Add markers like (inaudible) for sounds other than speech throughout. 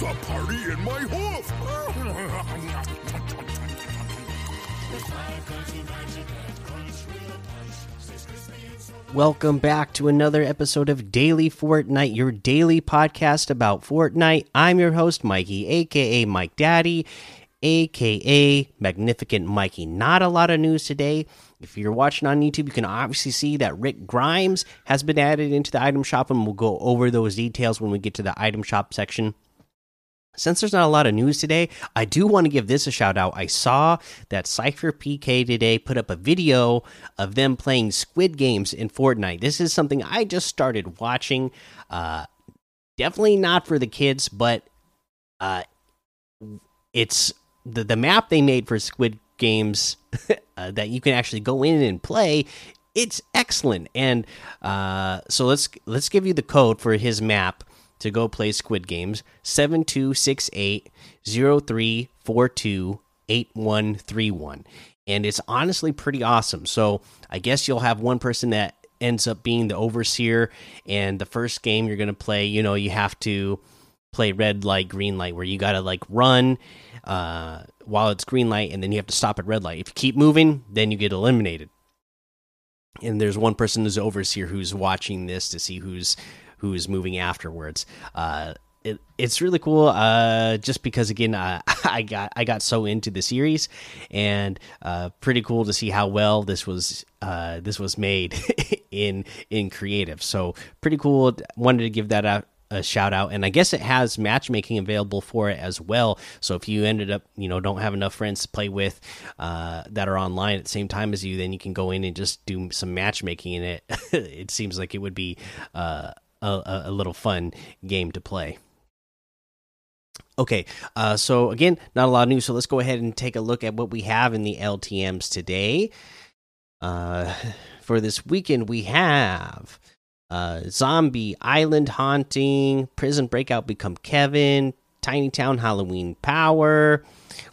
me and my hoof. Welcome back to another episode of Daily Fortnite, your daily podcast about Fortnite. I'm your host, Mikey, aka Mike Daddy, aka Magnificent Mikey. Not a lot of news today. If you're watching on YouTube, you can obviously see that Rick Grimes has been added into the item shop, and we'll go over those details when we get to the item shop section. Since there's not a lot of news today, I do want to give this a shout out. I saw that SypherPK today put up a video of them playing Squid Games in Fortnite. This is something I just started watching. Uh, definitely not for the kids, but uh, it's the the map they made for Squid Games (laughs) uh, that you can actually go in and play. It's excellent, and uh, so let's let's give you the code for his map to go play Squid Games 7268 0342 8131. And it's honestly pretty awesome. So I guess you'll have one person that ends up being the overseer. And the first game you're going to play, you know, you have to play red light, green light, where you got to like run uh, while it's green light and then you have to stop at red light. If you keep moving, then you get eliminated. And there's one person who's overseer who's watching this to see who's who's moving afterwards. Uh, it, it's really cool, uh, just because again, uh, (laughs) I got I got so into the series, and uh, pretty cool to see how well this was uh, this was made (laughs) in in creative. So pretty cool. Wanted to give that out a shout out and i guess it has matchmaking available for it as well so if you ended up you know don't have enough friends to play with uh, that are online at the same time as you then you can go in and just do some matchmaking in it (laughs) it seems like it would be uh, a, a little fun game to play. Okay, uh, so again, not a lot of news. So let's go ahead and take a look at what we have in the LTM's today. Uh, (laughs) for this weekend, we have uh, Zombie Island Haunting, Prison Breakout Become Kevin, Tiny Town Halloween Power.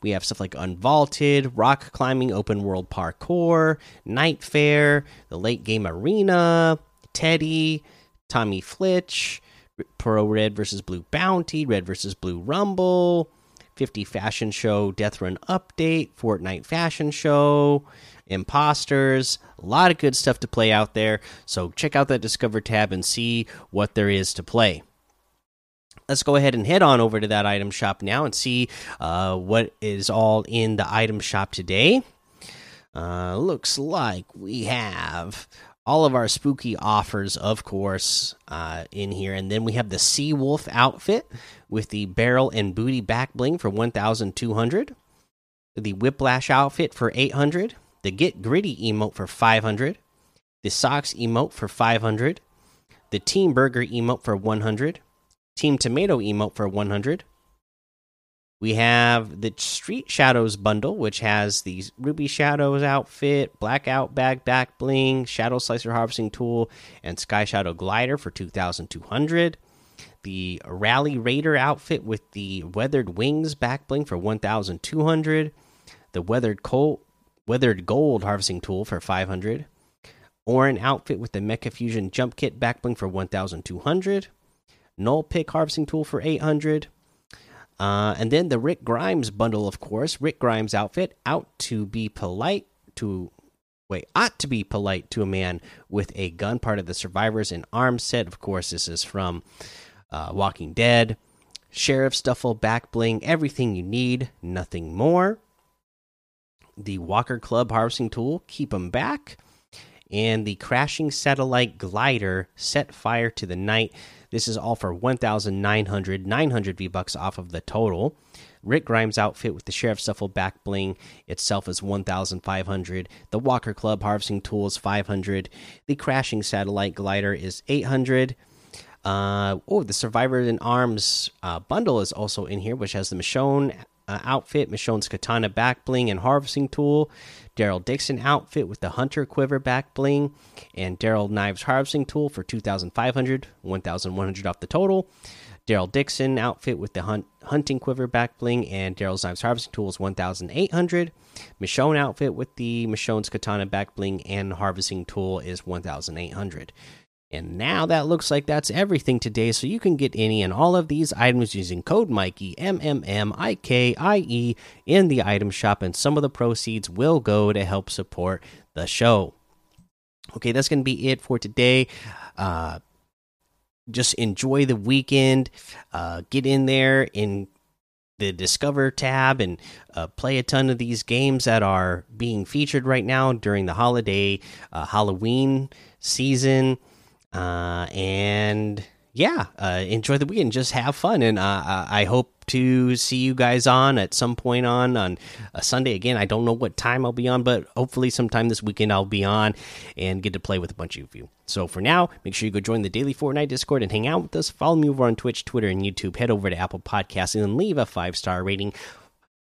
We have stuff like Unvaulted, Rock Climbing Open World Parkour, Night Fair, the Late Game Arena, Teddy, Tommy Flitch, Pro Red versus Blue Bounty, Red versus Blue Rumble, 50 Fashion Show, Death Run Update, Fortnite Fashion Show, Imposters, a lot of good stuff to play out there. So check out that Discover tab and see what there is to play. Let's go ahead and head on over to that item shop now and see uh, what is all in the item shop today. Uh, looks like we have all of our spooky offers, of course, uh, in here. And then we have the Sea Wolf outfit with the barrel and booty back bling for 1,200. The Whiplash outfit for 800. The Get Gritty emote for 500. The Socks emote for 500. The Team Burger emote for 100. Team Tomato emote for 100. We have the Street Shadows bundle, which has the Ruby Shadows outfit, Blackout Bag Back Bling, Shadow Slicer Harvesting Tool, and Sky Shadow Glider for 2,200. The Rally Raider outfit with the Weathered Wings Back Bling for 1,200. The Weathered Cold, Weathered Gold Harvesting Tool for 500. Orin outfit with the Mecha Fusion Jump Kit Back Bling for 1,200. Null Pick Harvesting Tool for 800 uh, and then the Rick Grimes bundle, of course. Rick Grimes outfit out to be polite to wait ought to be polite to a man with a gun. Part of the survivors and arms set. Of course, this is from uh, Walking Dead. Sheriff Stuffle back bling, everything you need, nothing more. The Walker Club harvesting tool, keep them back, and the crashing satellite glider set fire to the night. This is all for 1,900, 900 V bucks off of the total. Rick Grimes outfit with the Sheriff's Stuffle back bling itself is 1,500. The Walker Club harvesting tool is 500. The Crashing Satellite glider is 800. Uh, oh, the Survivor in Arms uh, bundle is also in here, which has the Michonne uh, outfit, Michonne's katana back bling and harvesting tool, Daryl Dixon outfit with the hunter quiver back bling, and Daryl knives harvesting tool for 2,500, 1,100 off the total. Daryl Dixon outfit with the hunt, hunting quiver back bling and Daryl's knives harvesting tools 1,800. Michonne outfit with the Michonne's katana back bling and harvesting tool is 1,800. And now that looks like that's everything today. So you can get any and all of these items using code Mikey M M M I K I E in the item shop, and some of the proceeds will go to help support the show. Okay, that's going to be it for today. Uh, just enjoy the weekend. Uh, get in there in the Discover tab and uh, play a ton of these games that are being featured right now during the holiday uh, Halloween season. Uh, and yeah, uh, enjoy the weekend. Just have fun, and uh, I hope to see you guys on at some point on on a Sunday again. I don't know what time I'll be on, but hopefully sometime this weekend I'll be on and get to play with a bunch of you. So for now, make sure you go join the daily Fortnite Discord and hang out with us. Follow me over on Twitch, Twitter, and YouTube. Head over to Apple Podcasts and leave a five star rating.